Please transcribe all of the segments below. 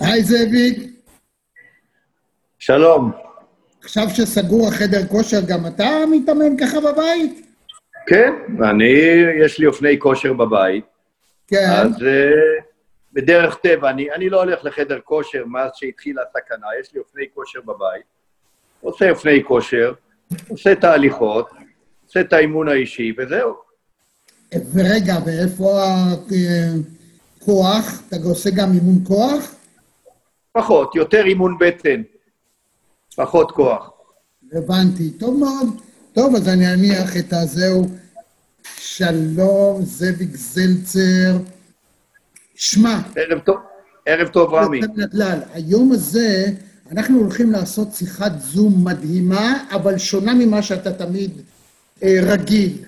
היי זאביק, שלום. עכשיו שסגור החדר כושר, גם אתה מתאמן ככה בבית? כן, אני, יש לי אופני כושר בבית, כן. אז uh, בדרך טבע, אני, אני לא הולך לחדר כושר מאז שהתחילה הסכנה, יש לי אופני כושר בבית, עושה אופני כושר, עושה תהליכות, עושה את האימון האישי, וזהו. ורגע, ואיפה הכוח? אתה עושה גם אימון כוח? פחות, יותר אימון בטן, פחות כוח. הבנתי. טוב מאוד. טוב, אז אני אניח את הזהו. שלום, זאביק זלצר. שמע, ערב טוב, ערב טוב, רמי. נדלל, היום הזה אנחנו הולכים לעשות שיחת זום מדהימה, אבל שונה ממה שאתה תמיד אה, רגיל.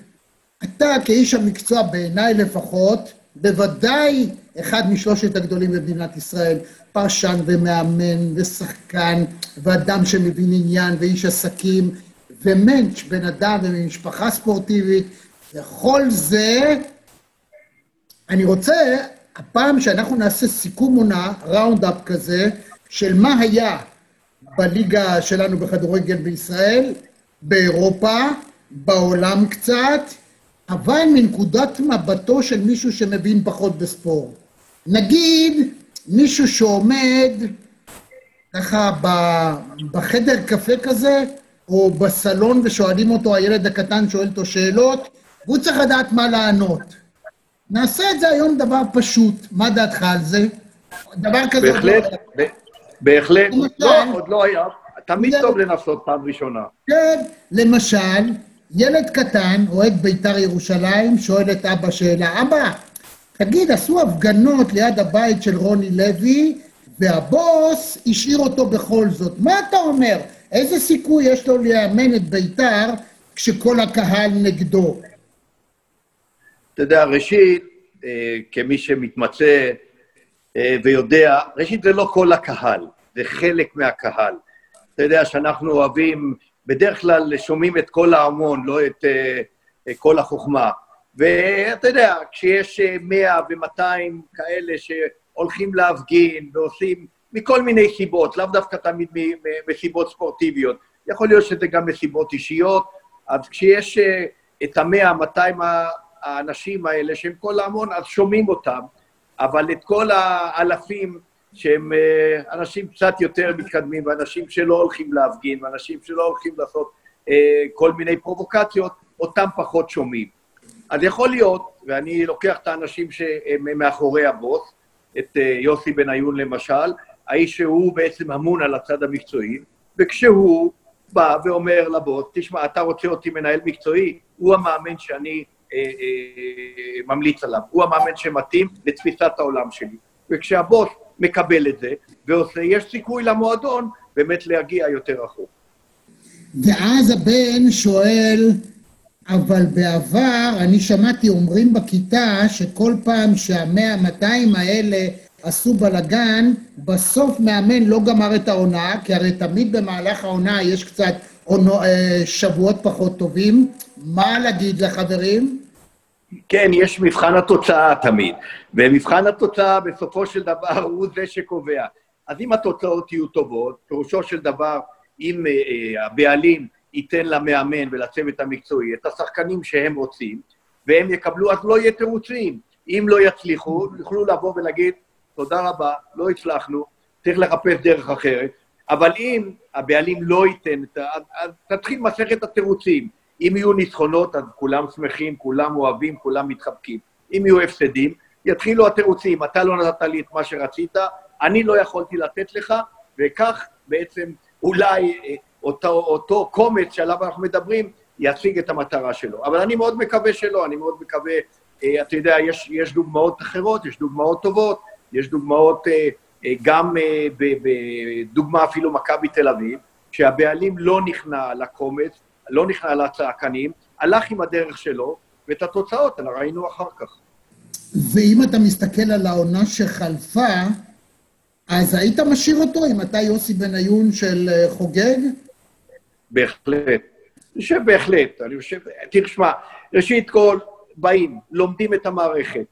אתה כאיש המקצוע, בעיניי לפחות, בוודאי אחד משלושת הגדולים במדינת ישראל, פרשן ומאמן ושחקן ואדם שמבין עניין ואיש עסקים ומענטש, בן אדם וממשפחה ספורטיבית, וכל זה, אני רוצה, הפעם שאנחנו נעשה סיכום עונה, round-up כזה, של מה היה בליגה שלנו בכדורגל בישראל, באירופה, בעולם קצת, אבל מנקודת מבטו של מישהו שמבין פחות בספורט. נגיד, מישהו שעומד ככה בחדר קפה כזה, או בסלון ושואלים אותו, הילד הקטן שואל אותו שאלות, והוא צריך לדעת מה לענות. נעשה את זה היום דבר פשוט. מה דעתך על זה? דבר כזה... בהחלט, ב- בהחלט. לא, עוד לא היה. תמיד טוב לנסות פעם ראשונה. כן, למשל, ילד קטן, אוהד בית"ר ירושלים, שואל את אבא שאלה, אבא, תגיד, עשו הפגנות ליד הבית של רוני לוי, והבוס השאיר אותו בכל זאת. מה אתה אומר? איזה סיכוי יש לו לאמן את בית"ר כשכל הקהל נגדו? אתה יודע, ראשית, אה, כמי שמתמצא אה, ויודע, ראשית, זה לא כל הקהל, זה חלק מהקהל. אתה יודע שאנחנו אוהבים, בדרך כלל שומעים את כל ההמון, לא את אה, כל החוכמה. ואתה יודע, כשיש 100 ו-200 כאלה שהולכים להפגין ועושים מכל מיני סיבות, לאו דווקא תמיד מסיבות ספורטיביות, יכול להיות שזה גם מסיבות אישיות, אז כשיש את המאה, 200 האנשים האלה, שהם כל ההמון, אז שומעים אותם, אבל את כל האלפים שהם אנשים קצת יותר מתקדמים, ואנשים שלא הולכים להפגין, ואנשים שלא הולכים לעשות כל מיני פרובוקציות, אותם פחות שומעים. אז יכול להיות, ואני לוקח את האנשים שהם מאחורי הבוס, את יוסי בניון למשל, האיש שהוא בעצם אמון על הצד המקצועי, וכשהוא בא ואומר לבוס, תשמע, אתה רוצה אותי מנהל מקצועי? הוא המאמן שאני אה, אה, ממליץ עליו, הוא המאמן שמתאים לתפיסת העולם שלי. וכשהבוס מקבל את זה ועושה, יש סיכוי למועדון באמת להגיע יותר רחוק. ואז הבן שואל, אבל בעבר אני שמעתי אומרים בכיתה שכל פעם שהמאה, 200 האלה עשו בלאגן, בסוף מאמן לא גמר את העונה, כי הרי תמיד במהלך העונה יש קצת עונו, שבועות פחות טובים. מה להגיד לחברים? כן, יש מבחן התוצאה תמיד, ומבחן התוצאה בסופו של דבר הוא זה שקובע. אז אם התוצאות יהיו טובות, פירושו של דבר, אם uh, הבעלים ייתן למאמן ולצוות המקצועי את השחקנים שהם רוצים, והם יקבלו, אז לא יהיה תירוצים. אם לא יצליחו, יוכלו לבוא ולהגיד, תודה רבה, לא הצלחנו, צריך לחפש דרך אחרת. אבל אם הבעלים לא ייתן, אז, אז תתחיל מסכת התירוצים. אם יהיו ניצחונות, אז כולם שמחים, כולם אוהבים, כולם מתחבקים. אם יהיו הפסדים, יתחילו התירוצים, אתה לא נתת לי את מה שרצית, אני לא יכולתי לתת לך, וכך בעצם אולי אותו, אותו קומץ שעליו אנחנו מדברים, ישיג את המטרה שלו. אבל אני מאוד מקווה שלא, אני מאוד מקווה, אתה יודע, יש, יש דוגמאות אחרות, יש דוגמאות טובות, יש דוגמאות, גם בדוגמה אפילו מכבי תל אביב, שהבעלים לא נכנע לקומץ, לא נכנע לצעקנים, הלך עם הדרך שלו, ואת התוצאות ראינו אחר כך. ואם אתה מסתכל על העונה שחלפה, אז היית משאיר אותו אם אתה יוסי בניון של חוגג? בהחלט. אני חושב בהחלט. אני חושב, תשמע, ראשית כל, באים, לומדים את המערכת,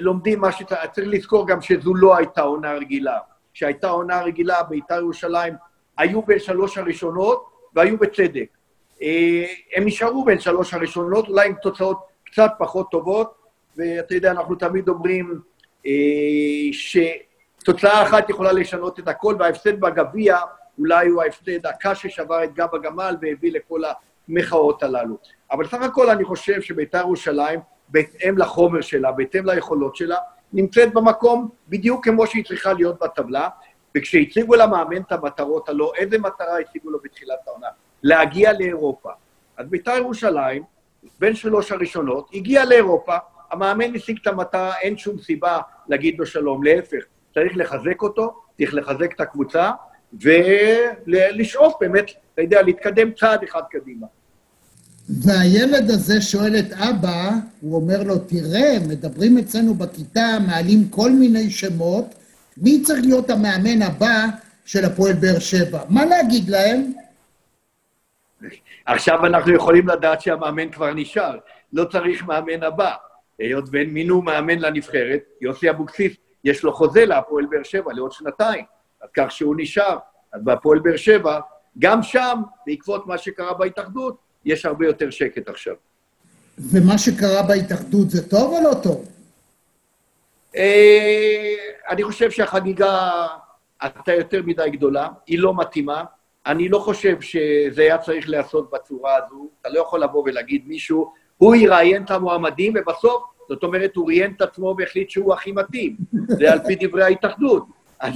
לומדים מה שצריך, צריך לזכור גם שזו לא הייתה עונה רגילה. שהייתה עונה רגילה, בית"ר ירושלים, היו בין שלוש הראשונות, והיו בצדק. אה, הם נשארו בין שלוש הראשונות, אולי עם תוצאות קצת פחות טובות, ואתה יודע, אנחנו תמיד אומרים אה, שתוצאה אחת יכולה לשנות את הכל, וההפסד בגביע אולי הוא ההפסד הקש ששבר את גב הגמל והביא לכל המחאות הללו. אבל סך הכל אני חושב שבית"ר ירושלים, בהתאם לחומר שלה, בהתאם ליכולות שלה, נמצאת במקום בדיוק כמו שהיא צריכה להיות בטבלה, וכשהציגו למאמן את המטרות הלא, איזה מטרה הציגו לו בתחילת העונה? להגיע לאירופה. אז בית"ר ירושלים, בין שלוש הראשונות, הגיע לאירופה, המאמן השיג את המטרה, אין שום סיבה להגיד לו שלום, להפך, צריך לחזק אותו, צריך לחזק את הקבוצה, ולשאוף באמת, אתה יודע, להתקדם צעד אחד קדימה. והילד הזה שואל את אבא, הוא אומר לו, תראה, מדברים אצלנו בכיתה, מעלים כל מיני שמות, מי צריך להיות המאמן הבא של הפועל באר שבע? מה להגיד להם? עכשיו אנחנו יכולים לדעת שהמאמן כבר נשאר, לא צריך מאמן הבא. היות ואין מינו מאמן לנבחרת, יוסי אבוקסיס, יש לו חוזה להפועל באר שבע לעוד שנתיים, אז כך שהוא נשאר. אז בהפועל באר שבע, גם שם, בעקבות מה שקרה בהתאחדות, יש הרבה יותר שקט עכשיו. ומה שקרה בהתאחדות זה טוב או לא טוב? אה, אני חושב שהחגיגה הייתה יותר מדי גדולה, היא לא מתאימה. אני לא חושב שזה היה צריך להיעשות בצורה הזו. אתה לא יכול לבוא ולהגיד מישהו, הוא יראיין את המועמדים, ובסוף, זאת אומרת, הוא ראיין את עצמו והחליט שהוא הכי מתאים. זה על פי דברי ההתאחדות. אז,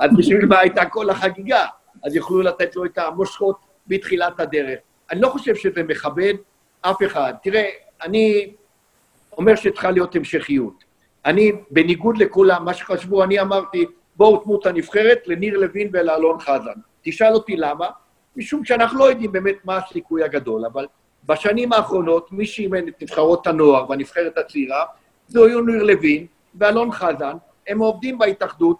אז בשביל מה הייתה כל החגיגה? אז יוכלו לתת לו את המושכות בתחילת הדרך. אני לא חושב שזה מכבד אף אחד. תראה, אני אומר שצריכה להיות המשכיות. אני, בניגוד לכולם, מה שחשבו, אני אמרתי, בואו תנו את הנבחרת לניר לוין ולאלון חזן. תשאל אותי למה, משום שאנחנו לא יודעים באמת מה הסיכוי הגדול, אבל בשנים האחרונות, מי שאימן את נבחרות הנוער והנבחרת הצעירה, זה היו ניר לוין ואלון חזן, הם עובדים בהתאחדות,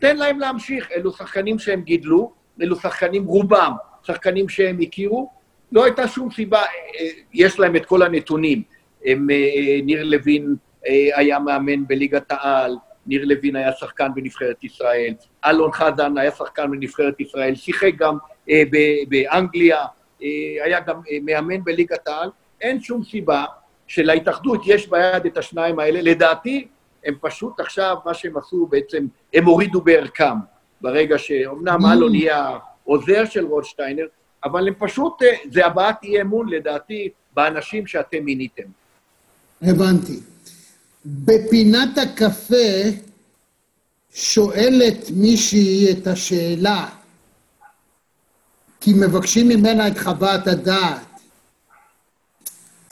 תן להם להמשיך, אלו שחקנים שהם גידלו, אלו שחקנים רובם, שחקנים שהם הכירו, לא הייתה שום סיבה, אה, יש להם את כל הנתונים. הם, אה, ניר לוין אה, היה מאמן בליגת העל, ניר לוין היה שחקן בנבחרת ישראל, אלון חזן היה שחקן בנבחרת ישראל, שיחק גם אה, באנגליה, אה, היה גם אה, מאמן בליגת העל, אין שום סיבה שלהתאחדות יש ביד את השניים האלה. לדעתי, הם פשוט עכשיו, מה שהם עשו בעצם, הם הורידו בערכם, ברגע שאומנם mm. אלון יהיה עוזר של רוטשטיינר, אבל הם פשוט, אה, זה הבעת אי אמון לדעתי באנשים שאתם מיניתם. הבנתי. בפינת הקפה שואלת מישהי את השאלה, כי מבקשים ממנה את חוות הדעת.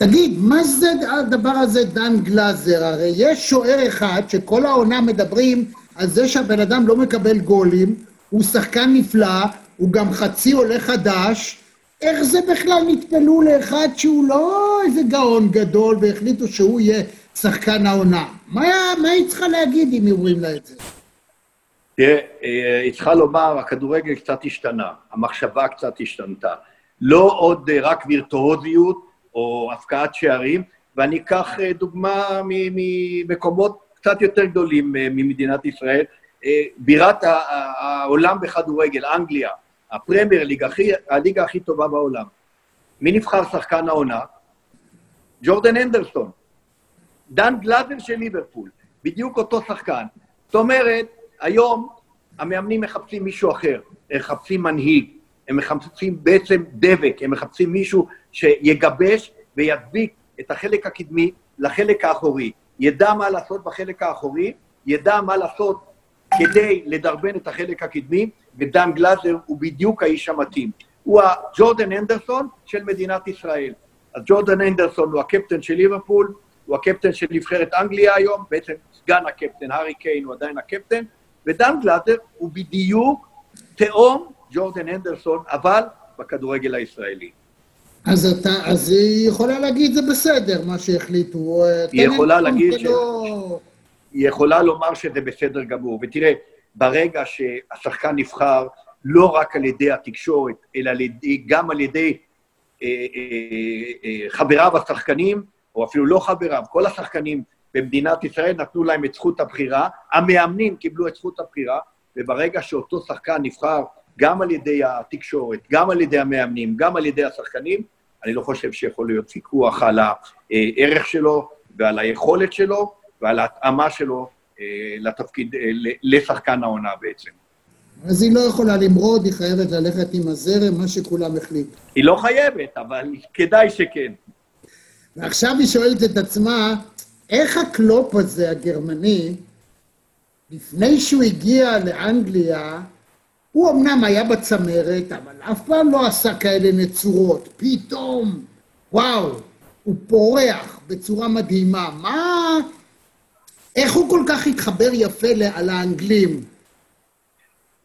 תגיד, מה זה הדבר הזה דן גלאזר? הרי יש שוער אחד שכל העונה מדברים על זה שהבן אדם לא מקבל גולים, הוא שחקן נפלא, הוא גם חצי עולה חדש, איך זה בכלל נטפלו לאחד שהוא לא איזה גאון גדול והחליטו שהוא יהיה שחקן העונה? מה, מה היא צריכה להגיד אם אומרים לה את זה? תראה, אה, היא צריכה לומר, הכדורגל קצת השתנה, המחשבה קצת השתנתה. לא עוד אה, רק וירטואוזיות או הפקעת שערים, ואני אקח אה, דוגמה ממקומות קצת יותר גדולים ממדינת ישראל. בירת העולם בכדורגל, אנגליה, הפרמייר ליג, הליגה הכי טובה בעולם. מי נבחר שחקן העונה? ג'ורדן אנדרסון. דן גלאזר של ליברפול, בדיוק אותו שחקן. זאת אומרת, היום המאמנים מחפשים מישהו אחר, מחפשים מנהיג, הם מחפשים בעצם דבק, הם מחפשים מישהו שיגבש וידביק את החלק הקדמי לחלק האחורי. ידע מה לעשות בחלק האחורי, ידע מה לעשות כדי לדרבן את החלק הקדמי, ודן גלאזר הוא בדיוק האיש המתאים. הוא הג'ורדן אנדרסון של מדינת ישראל. אז ג'ורדן אנדרסון הוא הקפטן של ליברפול, הוא הקפטן של נבחרת אנגליה היום, בעצם סגן הקפטן, הארי קיין הוא עדיין הקפטן, ודן גלאזר הוא בדיוק תאום ג'ורדן אנדרסון, אבל בכדורגל הישראלי. אז, אתה, אז היא יכולה להגיד זה בסדר, מה שהחליטו. היא יכולה להגיד ש... לא... היא יכולה לומר שזה בסדר גמור. ותראה, ברגע שהשחקן נבחר לא רק על ידי התקשורת, אלא על ידי, גם על ידי אה, אה, אה, חבריו השחקנים, או אפילו לא חבריו, כל השחקנים במדינת ישראל נתנו להם את זכות הבחירה, המאמנים קיבלו את זכות הבחירה, וברגע שאותו שחקן נבחר גם על ידי התקשורת, גם על ידי המאמנים, גם על ידי השחקנים, אני לא חושב שיכול להיות ויכוח על הערך שלו ועל היכולת שלו ועל ההתאמה שלו אה, לתפקיד, אה, לשחקן העונה בעצם. אז היא לא יכולה למרוד, היא חייבת ללכת עם הזרם, מה שכולם החליטו. היא לא חייבת, אבל כדאי שכן. ועכשיו היא שואלת את עצמה, איך הקלופ הזה, הגרמני, לפני שהוא הגיע לאנגליה, הוא אמנם היה בצמרת, אבל אף פעם לא עשה כאלה נצורות. פתאום, וואו, הוא פורח בצורה מדהימה. מה... איך הוא כל כך התחבר יפה לאנגלים?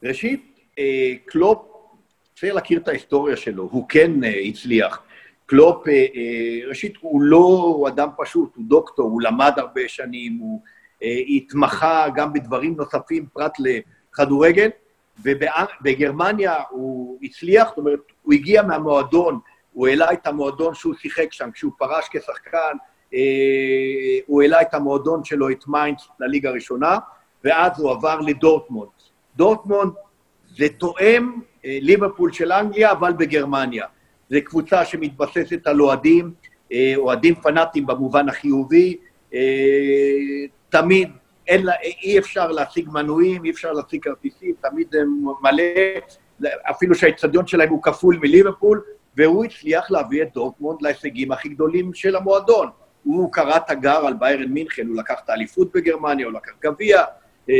ראשית, אה, קלופ, צריך להכיר את ההיסטוריה שלו, הוא כן אה, הצליח. קלופ, אה, ראשית, הוא לא הוא אדם פשוט, הוא דוקטור, הוא למד הרבה שנים, הוא התמחה גם בדברים נוספים פרט לכדורגל, ובגרמניה הוא הצליח, זאת אומרת, הוא הגיע מהמועדון, הוא העלה את המועדון שהוא שיחק שם, כשהוא פרש כשחקן, הוא העלה את המועדון שלו, את מיינץ, לליגה הראשונה, ואז הוא עבר לדורטמונד. דורטמונד זה תואם אה, ליברפול של אנגליה, אבל בגרמניה. זו קבוצה שמתבססת על אוהדים, אה, אוהדים פנאטים במובן החיובי, אה, תמיד אין, אי אפשר להשיג מנויים, אי אפשר להשיג כרטיסים, תמיד הם מלא, אפילו שהאצטדיון שלהם הוא כפול מליברפול, והוא הצליח להביא את דורטמונד להישגים הכי גדולים של המועדון. הוא קרא תגר על ביירן מינכן, הוא לקח את האליפות בגרמניה, הוא לקח גביע, אה,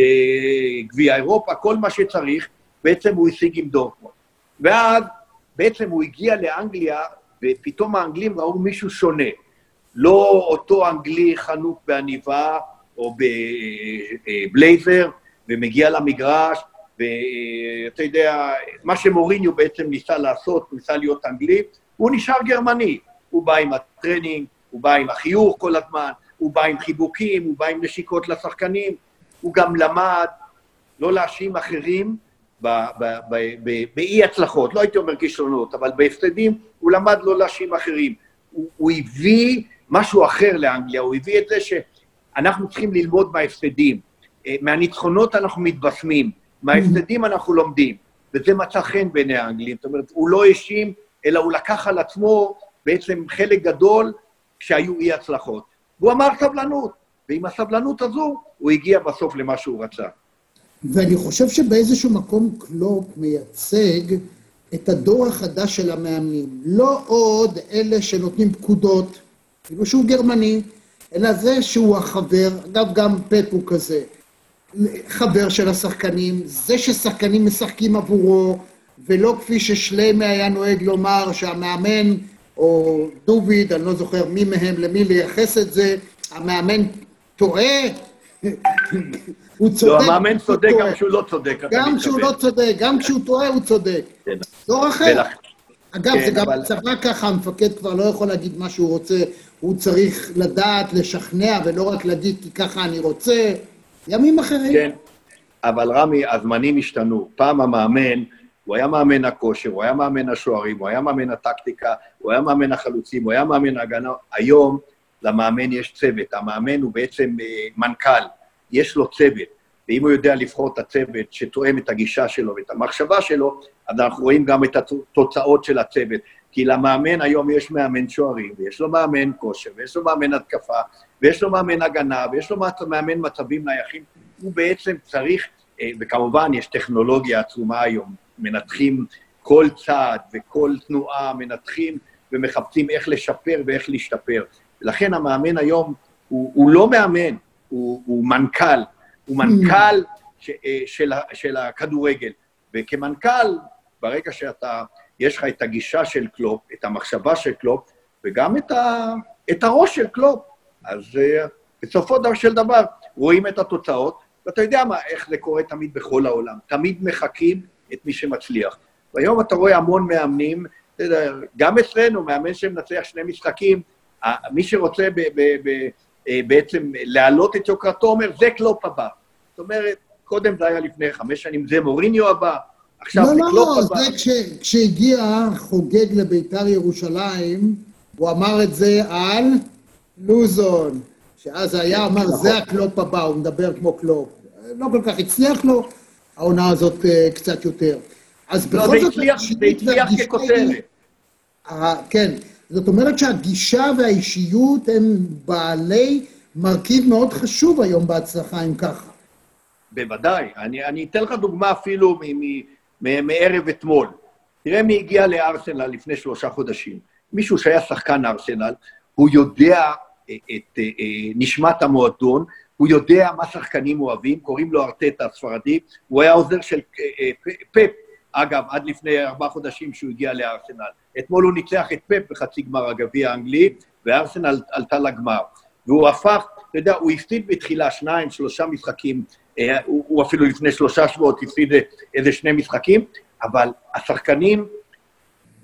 גביע אירופה, כל מה שצריך, בעצם הוא השיג עם דורטמונד. ואז בעצם הוא הגיע לאנגליה, ופתאום האנגלים ראו מישהו שונה. לא אותו אנגלי חנוק בעניבה או בבלייזר, ומגיע למגרש, ואתה יודע, מה שמוריניו בעצם ניסה לעשות, הוא ניסה להיות אנגלי, הוא נשאר גרמני. הוא בא עם הטרנינג, הוא בא עם החיוך כל הזמן, הוא בא עם חיבוקים, הוא בא עם נשיקות לשחקנים, הוא גם למד לא להאשים אחרים באי הצלחות, לא הייתי אומר כישלונות, אבל בהפסדים הוא למד לא להאשים אחרים. הוא, הוא הביא משהו אחר לאנגליה, הוא הביא את זה שאנחנו צריכים ללמוד מההפסדים. אה, מהניצחונות אנחנו מתבשמים, מההפסדים אנחנו לומדים, וזה מצא חן בעיני האנגלים. זאת אומרת, הוא לא האשים, אלא הוא לקח על עצמו בעצם חלק גדול כשהיו אי-הצלחות. והוא אמר סבלנות, ועם הסבלנות הזו הוא הגיע בסוף למה שהוא רצה. ואני חושב שבאיזשהו מקום קלופ מייצג את הדור החדש של המאמנים. לא עוד אלה שנותנים פקודות, כאילו שהוא גרמני, אלא זה שהוא החבר, אגב, גם פט הוא כזה, חבר של השחקנים, זה ששחקנים משחקים עבורו, ולא כפי ששליימה היה נוהג לומר שהמאמן, או דוביד, אני לא זוכר מי מהם למי לייחס את זה, המאמן טועה, הוא צודק. לא, המאמן צודק גם כשהוא לא צודק, גם כשהוא לא צודק, גם כשהוא טועה הוא צודק. כן. דור אחר. אגב, זה כן, גם בצבא ככה, המפקד כבר לא יכול להגיד מה שהוא רוצה, הוא צריך לדעת, לשכנע, ולא רק להגיד כי ככה אני רוצה. ימים אחרים. כן, אבל רמי, הזמנים השתנו. פעם המאמן, הוא היה מאמן הכושר, הוא היה מאמן השוערים, הוא היה מאמן הטקטיקה, הוא היה מאמן החלוצים, הוא היה מאמן ההגנה. היום למאמן יש צוות, המאמן הוא בעצם אה, מנכ"ל, יש לו צוות, ואם הוא יודע לבחור את הצוות שתואם את הגישה שלו ואת המחשבה שלו, אז אנחנו רואים גם את התוצאות של הצוות. כי למאמן היום יש מאמן שוערים, ויש לו מאמן כושר, ויש לו מאמן התקפה, ויש לו מאמן הגנה, ויש לו מאמן מצבים נייחים. הוא בעצם צריך, אה, וכמובן יש טכנולוגיה עצומה היום, מנתחים כל צעד וכל תנועה, מנתחים ומחפשים איך לשפר ואיך להשתפר. לכן המאמן היום הוא, הוא לא מאמן, הוא, הוא מנכ"ל, הוא מנכ"ל ש, אה, של, של הכדורגל. וכמנכ"ל, ברגע שאתה, יש לך את הגישה של קלופ, את המחשבה של קלופ, וגם את, ה, את הראש של קלופ, אז אה, בסופו של דבר רואים את התוצאות, ואתה יודע מה, איך זה קורה תמיד בכל העולם. תמיד מחקים את מי שמצליח. והיום אתה רואה המון מאמנים, גם אצלנו, מאמן שמנצח שני משחקים, מי שרוצה ב, ב, ב, אה, בעצם להעלות את יוקרתו אומר, זה קלופ הבא. זאת אומרת, קודם זה היה לפני חמש שנים, זה מוריניו הבא, עכשיו לא, לא, לא. לא, זה כש, כשהגיע חוגג לביתר ירושלים, הוא אמר את זה על לוזון, שאז היה, אמר, זה הקלופ הבא, הוא מדבר כמו קלופ. לא כל כך הצליח לו, העונה הזאת אה, קצת יותר. אז לא, בכל זאת, הצליח- זה הצליח ככותרת. היא- ה- כן, זאת אומרת שהגישה והאישיות הם בעלי מרכיב מאוד חשוב היום בהצלחה, אם ככה. בוודאי. אני, אני אתן לך דוגמה אפילו מ- מ- מ- מערב אתמול. תראה מי הגיע לארסנל לפני שלושה חודשים. מישהו שהיה שחקן ארסנל, הוא יודע אה, את אה, אה, נשמת המועדון, הוא יודע מה שחקנים אוהבים, קוראים לו ארטטה הספרדי, הוא היה עוזר של פפ, אגב, עד לפני ארבעה חודשים שהוא הגיע לארסנל. אתמול הוא ניצח את פפ בחצי גמר הגביע האנגלי, וארסנל עלתה לגמר. והוא הפך, אתה יודע, הוא הפסיד בתחילה שניים, שלושה משחקים, הוא, הוא אפילו לפני שלושה שבועות הפסיד איזה שני משחקים, אבל השחקנים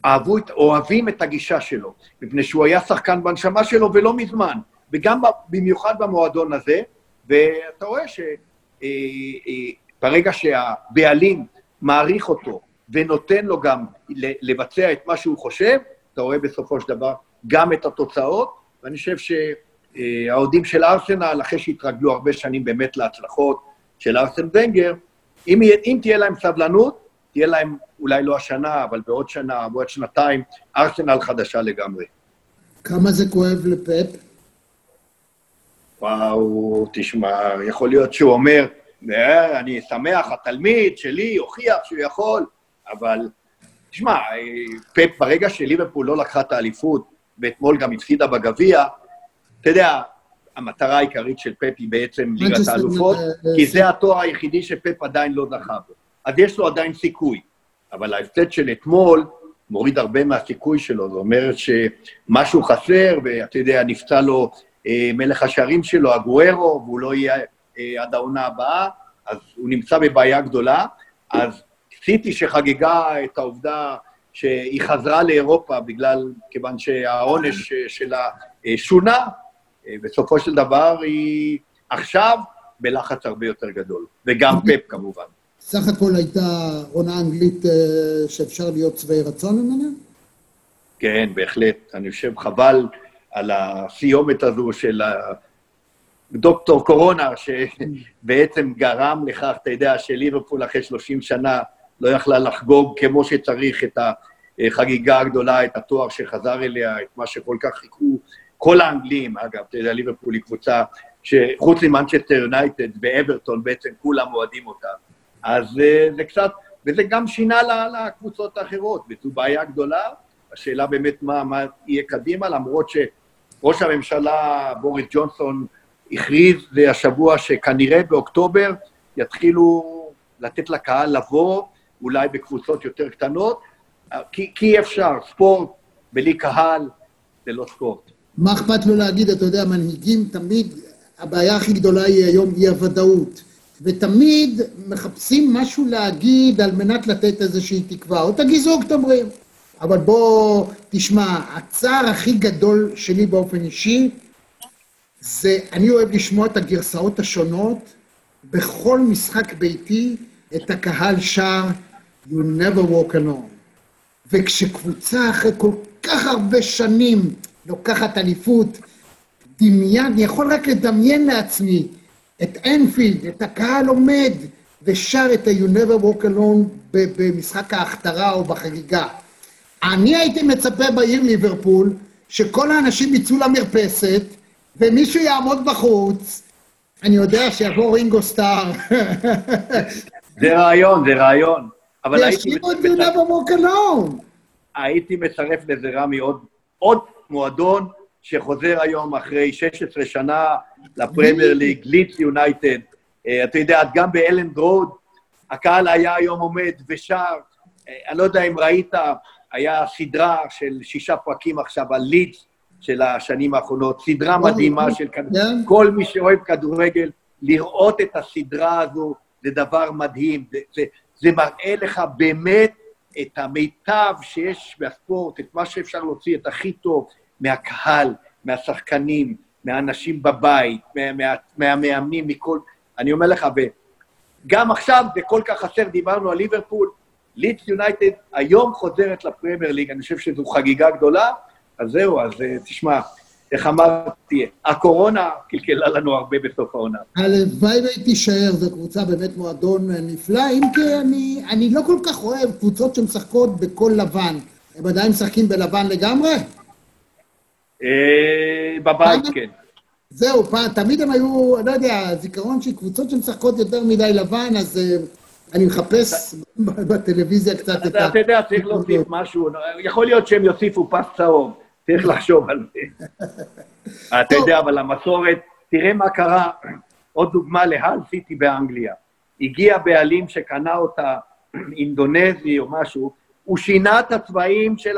אהבו, אוהבים את הגישה שלו, מפני שהוא היה שחקן בנשמה שלו ולא מזמן, וגם במיוחד במועדון הזה, ואתה רואה שברגע שהבעלים מעריך אותו ונותן לו גם לבצע את מה שהוא חושב, אתה רואה בסופו של דבר גם את התוצאות, ואני חושב שהאוהדים של ארסנל, אחרי שהתרגלו הרבה שנים באמת להצלחות של ארסן ונגר, אם, אם תהיה להם סבלנות, תהיה להם אולי לא השנה, אבל בעוד שנה, בעוד שנתיים, ארסנל חדשה לגמרי. כמה זה כואב לפפ? וואו, תשמע, יכול להיות שהוא אומר, "אה, אני שמח, התלמיד שלי הוכיח שהוא יכול, אבל תשמע, פפ, ברגע שליברפול לא לקחה את האליפות, ואתמול גם הפסידה בגביע, אתה יודע, המטרה העיקרית של פפ היא בעצם ליגת האלופות, אה, אה, כי זה התואר היחידי שפפ עדיין לא זכה בו. אז יש לו עדיין סיכוי. אבל ההפסד של אתמול מוריד הרבה מהסיכוי שלו, זאת אומרת שמשהו חסר, ואתה יודע, נפצע לו אה, מלך השערים שלו, הגוארו, והוא לא יהיה אה, עד העונה הבאה, אז הוא נמצא בבעיה גדולה. אז סיטי שחגגה את העובדה שהיא חזרה לאירופה בגלל, כיוון שהעונש אה, שלה אה, שונה, אה, בסופו של דבר היא עכשיו בלחץ הרבה יותר גדול, וגם פפ כמובן. סך הכל הייתה עונה אנגלית אה, שאפשר להיות שבעי רצון ממנה? כן, בהחלט. אני חושב, חבל על הסיומת הזו של דוקטור קורונה, שבעצם גרם לכך, אתה יודע, שליברפול אחרי 30 שנה לא יכלה לחגוג כמו שצריך את החגיגה הגדולה, את התואר שחזר אליה, את מה שכל כך חיכו כל האנגלים. אגב, אתה יודע, ליברפול היא קבוצה שחוץ ממנצ'סטר יונייטד ואברטון, בעצם כולם אוהדים אותה. אז אה, זה קצת, וזה גם שינה לקבוצות האחרות, וזו בעיה גדולה. השאלה באמת מה, מה יהיה קדימה, למרות שראש הממשלה בוריס ג'ונסון הכריז השבוע שכנראה באוקטובר יתחילו לתת לקהל לבוא, אולי בקבוצות יותר קטנות, כי אי אפשר, ספורט בלי קהל זה לא ספורט. מה אכפת לו להגיד, אתה יודע, מנהיגים תמיד, הבעיה הכי גדולה היא היום אי הוודאות. ותמיד מחפשים משהו להגיד על מנת לתת איזושהי תקווה, או תגיזו כתומרים. אבל בוא, תשמע, הצער הכי גדול שלי באופן אישי, זה, אני אוהב לשמוע את הגרסאות השונות, בכל משחק ביתי, את הקהל שר, You never walk alone. וכשקבוצה אחרי כל כך הרבה שנים לוקחת אליפות, דמיין, אני יכול רק לדמיין לעצמי את אנפילד, את הקהל עומד ושר את ה-You never walk alone במשחק ההכתרה או בחגיגה. אני הייתי מצפה בעיר ליברפול שכל האנשים יצאו למרפסת ומישהו יעמוד בחוץ. אני יודע שיבוא רינגו סטאר. זה רעיון, זה רעיון. אבל הייתי, וישאירו את You never walk alone. הייתי מצרף לזה, רמי, עוד, עוד מועדון שחוזר היום אחרי 16 שנה לפרמייר ליג, לידס יונייטד. אה, אתה יודע, גם באלנד רוד, הקהל היה היום עומד ושר. אה, אני לא יודע אם ראית, היה סדרה של שישה פרקים עכשיו על לידס של השנים האחרונות, סדרה מדהימה של כדורגל. כן. כל מי שאוהב כדורגל, לראות את הסדרה הזו זה דבר מדהים. זה, זה, זה מראה לך באמת את המיטב שיש בספורט, את מה שאפשר להוציא, את הכי טוב מהקהל, מהשחקנים, מהאנשים בבית, מה, מה, מהמאמנים, מכל... אני אומר לך, וגם עכשיו זה כל כך חסר, דיברנו על ליברפול, לידס יונייטד היום חוזרת לפרמייר ליג, אני חושב שזו חגיגה גדולה, אז זהו, אז אה, תשמע, איך אמרתי, הקורונה קלקלה לנו הרבה בסוף העונה. הלוואי והיא תישאר, זו קבוצה באמת מועדון נפלא, אם כי אני, אני לא כל כך אוהב קבוצות שמשחקות בכל לבן. הם עדיין משחקים בלבן לגמרי? אה, בבית, כן. זהו, פעם, תמיד הם היו, לא יודע, זיכרון של קבוצות שמשחקות יותר מדי לבן, אז אה, אני מחפש בטלוויזיה קצת את ה... אתה יודע, צריך להוסיף משהו, יכול להיות שהם יוסיפו פס צהוב, צריך לחשוב על זה. אתה יודע, אבל המסורת, תראה מה קרה, עוד דוגמה להל סיטי באנגליה. הגיע בעלים שקנה אותה, אינדונזי או משהו, הוא שינה את הצבעים של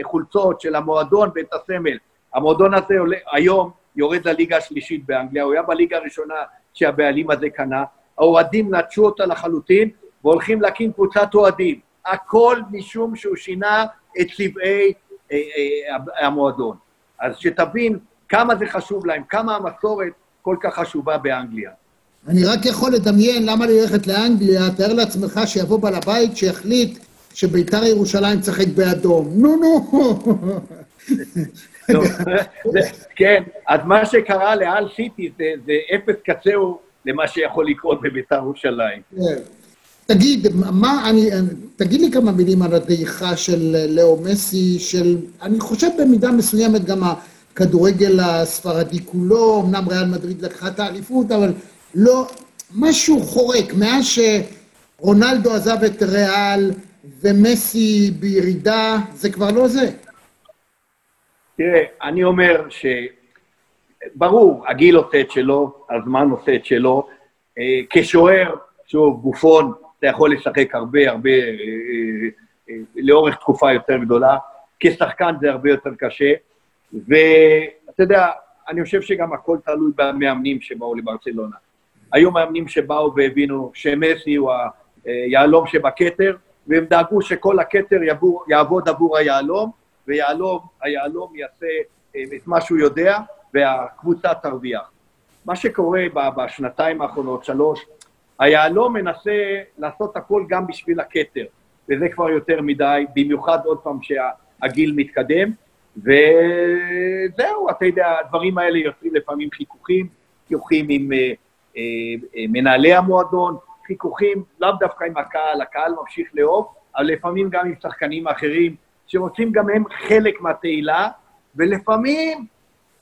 החולצות, של המועדון ואת הסמל. המועדון הזה עולה, היום יורד לליגה השלישית באנגליה, הוא היה בליגה הראשונה שהבעלים הזה קנה, האוהדים נטשו אותה לחלוטין, והולכים להקים קבוצת אוהדים. הכל משום שהוא שינה את צבעי אה, אה, המועדון. אז שתבין כמה זה חשוב להם, כמה המסורת כל כך חשובה באנגליה. אני רק יכול לדמיין למה ללכת לאנגליה, תאר לעצמך שיבוא בעל הבית שיחליט שביתר ירושלים תשחק באדום. נו, נו. כן, אז מה שקרה לאל סיטי זה אפס קצהו למה שיכול לקרות בביתר ירושלים. כן. תגיד, מה, אני, תגיד לי כמה מילים על הדעיכה של לאו מסי, של, אני חושב במידה מסוימת גם הכדורגל הספרדי כולו, אמנם ריאל מדריד לקחה את האליפות, אבל לא, משהו חורק, מאז שרונלדו עזב את ריאל ומסי בירידה, זה כבר לא זה. תראה, אני אומר ש... ברור, הגיל עושה את שלו, הזמן עושה את שלו. אה, כשוער, שוב, בופון, אתה יכול לשחק הרבה, הרבה, אה, אה, לאורך תקופה יותר גדולה. כשחקן זה הרבה יותר קשה. ואתה יודע, אני חושב שגם הכל תלוי במאמנים שבאו לברצלונה. היו מאמנים שבאו והבינו שמסי הוא היהלום שבכתר, והם דאגו שכל הכתר יעבוד עבור היהלום, ויהלום, היהלום יעשה את מה שהוא יודע, והקבוצה תרוויח. מה שקורה בשנתיים האחרונות, שלוש, היהלום מנסה לעשות הכל גם בשביל הכתר, וזה כבר יותר מדי, במיוחד עוד פעם שהגיל מתקדם, וזהו, אתה יודע, הדברים האלה יוצרים לפעמים חיכוכים, חיכוכים עם אה, אה, אה, מנהלי המועדון, חיכוכים לאו דווקא עם הקהל, הקהל ממשיך לאהוב, אבל לפעמים גם עם שחקנים אחרים, שרוצים גם הם חלק מהתהילה, ולפעמים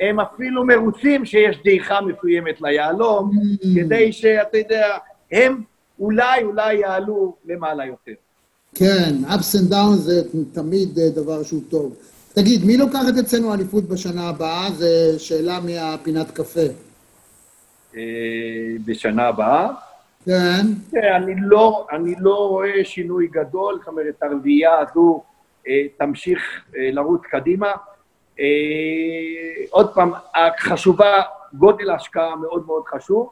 הם אפילו מרוצים שיש דעיכה מסוימת ליהלום, mm. כדי שאתה יודע, הם אולי, אולי יעלו למעלה יותר. כן, ups and downs זה תמיד אה, דבר שהוא טוב. תגיד, מי לוקחת אצלנו אליפות בשנה הבאה? זו שאלה מהפינת קפה. אה, בשנה הבאה? כן. כן. אני לא, אני לא רואה שינוי גדול, זאת אומרת, הרביעייה הזו אה, תמשיך לרוץ קדימה. אה, עוד פעם, חשובה, גודל ההשקעה מאוד מאוד חשוב.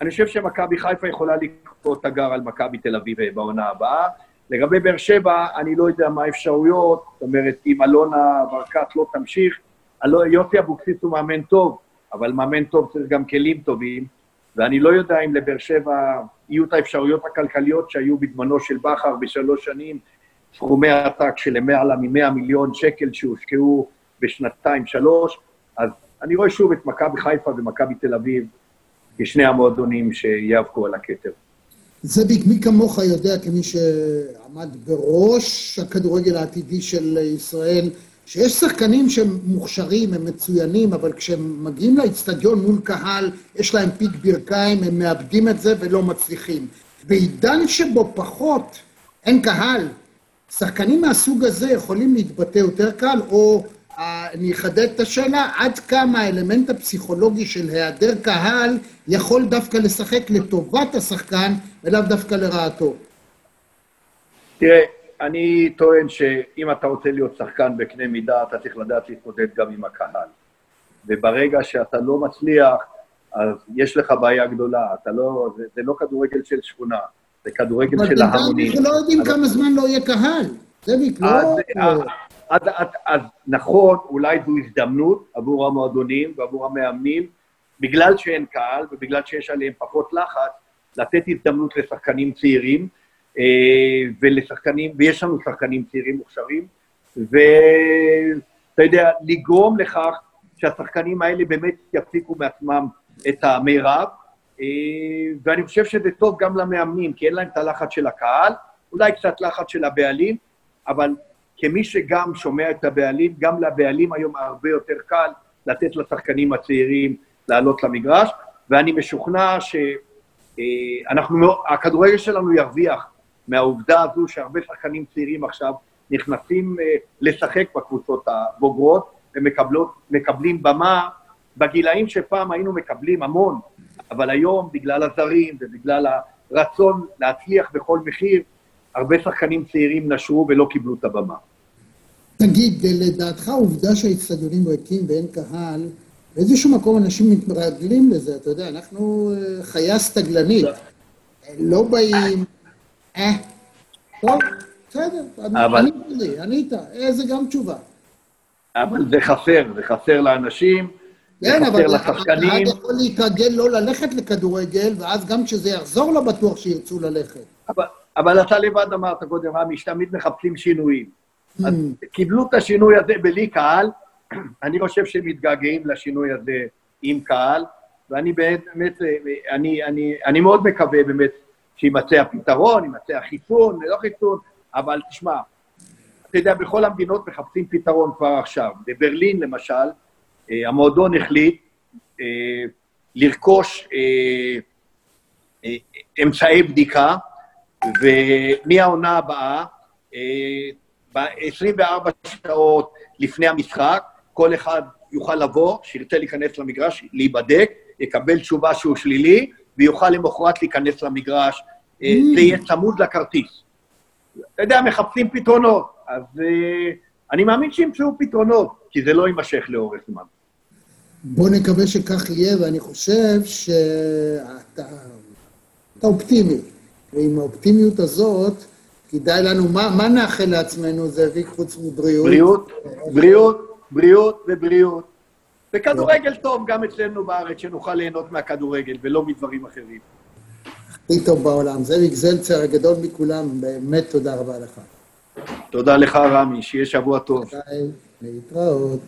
אני חושב שמכבי חיפה יכולה לקפוא תגר על מכבי תל אביב בעונה הבאה. לגבי באר שבע, אני לא יודע מה האפשרויות, זאת אומרת, אם אלונה ברקת לא תמשיך, יוסי אבוקסיס הוא מאמן טוב, אבל מאמן טוב צריך גם כלים טובים, ואני לא יודע אם לבאר שבע יהיו את האפשרויות הכלכליות שהיו בזמנו של בכר בשלוש שנים, סכומי עתק של למעלה מ-100 מיליון שקל שהושקעו בשנתיים, שלוש, אז אני רואה שוב את מכבי חיפה ומכבי תל אביב כשני המועדונים שיאבקו על הכתר. זאביק, מי כמוך יודע, כמי שעמד בראש הכדורגל העתידי של ישראל, שיש שחקנים שהם מוכשרים, הם מצוינים, אבל כשהם מגיעים לאצטדיון מול קהל, יש להם פיק ברכיים, הם מאבדים את זה ולא מצליחים. בעידן שבו פחות אין קהל, שחקנים מהסוג הזה יכולים להתבטא יותר קל, או אני אחדד את השאלה, עד כמה האלמנט הפסיכולוגי של היעדר קהל יכול דווקא לשחק לטובת השחקן ולאו דווקא לרעתו. תראה, אני טוען שאם אתה רוצה להיות שחקן בקנה מידה, אתה צריך לדעת להתמודד גם עם הקהל. וברגע שאתה לא מצליח, אז יש לך בעיה גדולה. אתה לא, זה, זה לא כדורגל של שכונה, זה כדורגל של ההמונים. אבל אנחנו לא יודעים כמה זמן לא יהיה קהל. זה לא... אז, אז, אז נכון, אולי זו הזדמנות עבור המועדונים ועבור המאמנים, בגלל שאין קהל ובגלל שיש עליהם פחות לחץ, לתת הזדמנות לשחקנים צעירים, ולשחקנים, ויש לנו שחקנים צעירים מוכשרים, ואתה יודע, לגרום לכך, שהשחקנים האלה באמת יפיקו מעצמם את המרב, אה, ואני חושב שזה טוב גם למאמנים, כי אין להם את הלחץ של הקהל, אולי קצת לחץ של הבעלים, אבל כמי שגם שומע את הבעלים, גם לבעלים היום הרבה יותר קל לתת לשחקנים הצעירים לעלות למגרש, ואני משוכנע שאנחנו, הכדורגל שלנו ירוויח מהעובדה הזו שהרבה שחקנים צעירים עכשיו נכנסים אה, לשחק בקבוצות הבוגרות ומקבלים במה בגילאים שפעם היינו מקבלים המון, אבל היום בגלל הזרים ובגלל הרצון להצליח בכל מחיר, הרבה שחקנים צעירים נשרו ולא קיבלו את הבמה. תגיד, לדעתך העובדה שהאצטדיונים ריקים ואין קהל, באיזשהו מקום אנשים מתרגלים לזה, אתה יודע, אנחנו אה, חיה סטגלנית. לא באים, אה, טוב, בסדר, ענית ענית, זה גם תשובה. אבל זה חסר, זה חסר לאנשים, כן, אבל הקהל יכול להתרגל לא ללכת לכדורגל, ואז גם כשזה יחזור לא בטוח שירצו ללכת. אבל, אבל אתה לבד אמרת קודם, רמי, שתמיד מחפשים שינויים. אז mm. קיבלו את השינוי הזה בלי קהל, אני חושב שהם מתגעגעים לשינוי הזה עם קהל, ואני באמת, אני, אני, אני מאוד מקווה באמת שימצא הפתרון, יימצא החיסון, לא חיסון, אבל תשמע, אתה יודע, בכל המדינות מחפשים פתרון כבר עכשיו. בברלין, למשל, אה, המועדון החליט אה, לרכוש אה, אמצעי בדיקה, ומהעונה הבאה, ב-24 שעות לפני המשחק, כל אחד יוכל לבוא, שירצה להיכנס למגרש, להיבדק, יקבל תשובה שהוא שלילי, ויוכל למחרת להיכנס למגרש. Mm. זה יהיה צמוד לכרטיס. אתה יודע, מחפשים פתרונות. אז אני מאמין שימצאו פתרונות, כי זה לא יימשך לאורך זמן. בוא נקווה שכך יהיה, ואני חושב שאתה אופטימי. ועם האופטימיות הזאת, כדאי לנו, מה, מה נאחל לעצמנו, זאביק, חוץ מבריאות? בריאות, בריאות, בריאות ובריאות. וכדורגל טוב גם אצלנו בארץ, שנוכל ליהנות מהכדורגל ולא מדברים אחרים. הכי טוב בעולם. זאביק זלצר, הגדול מכולם, באמת תודה רבה לך. תודה לך, רמי, שיהיה שבוע טוב. להתראות.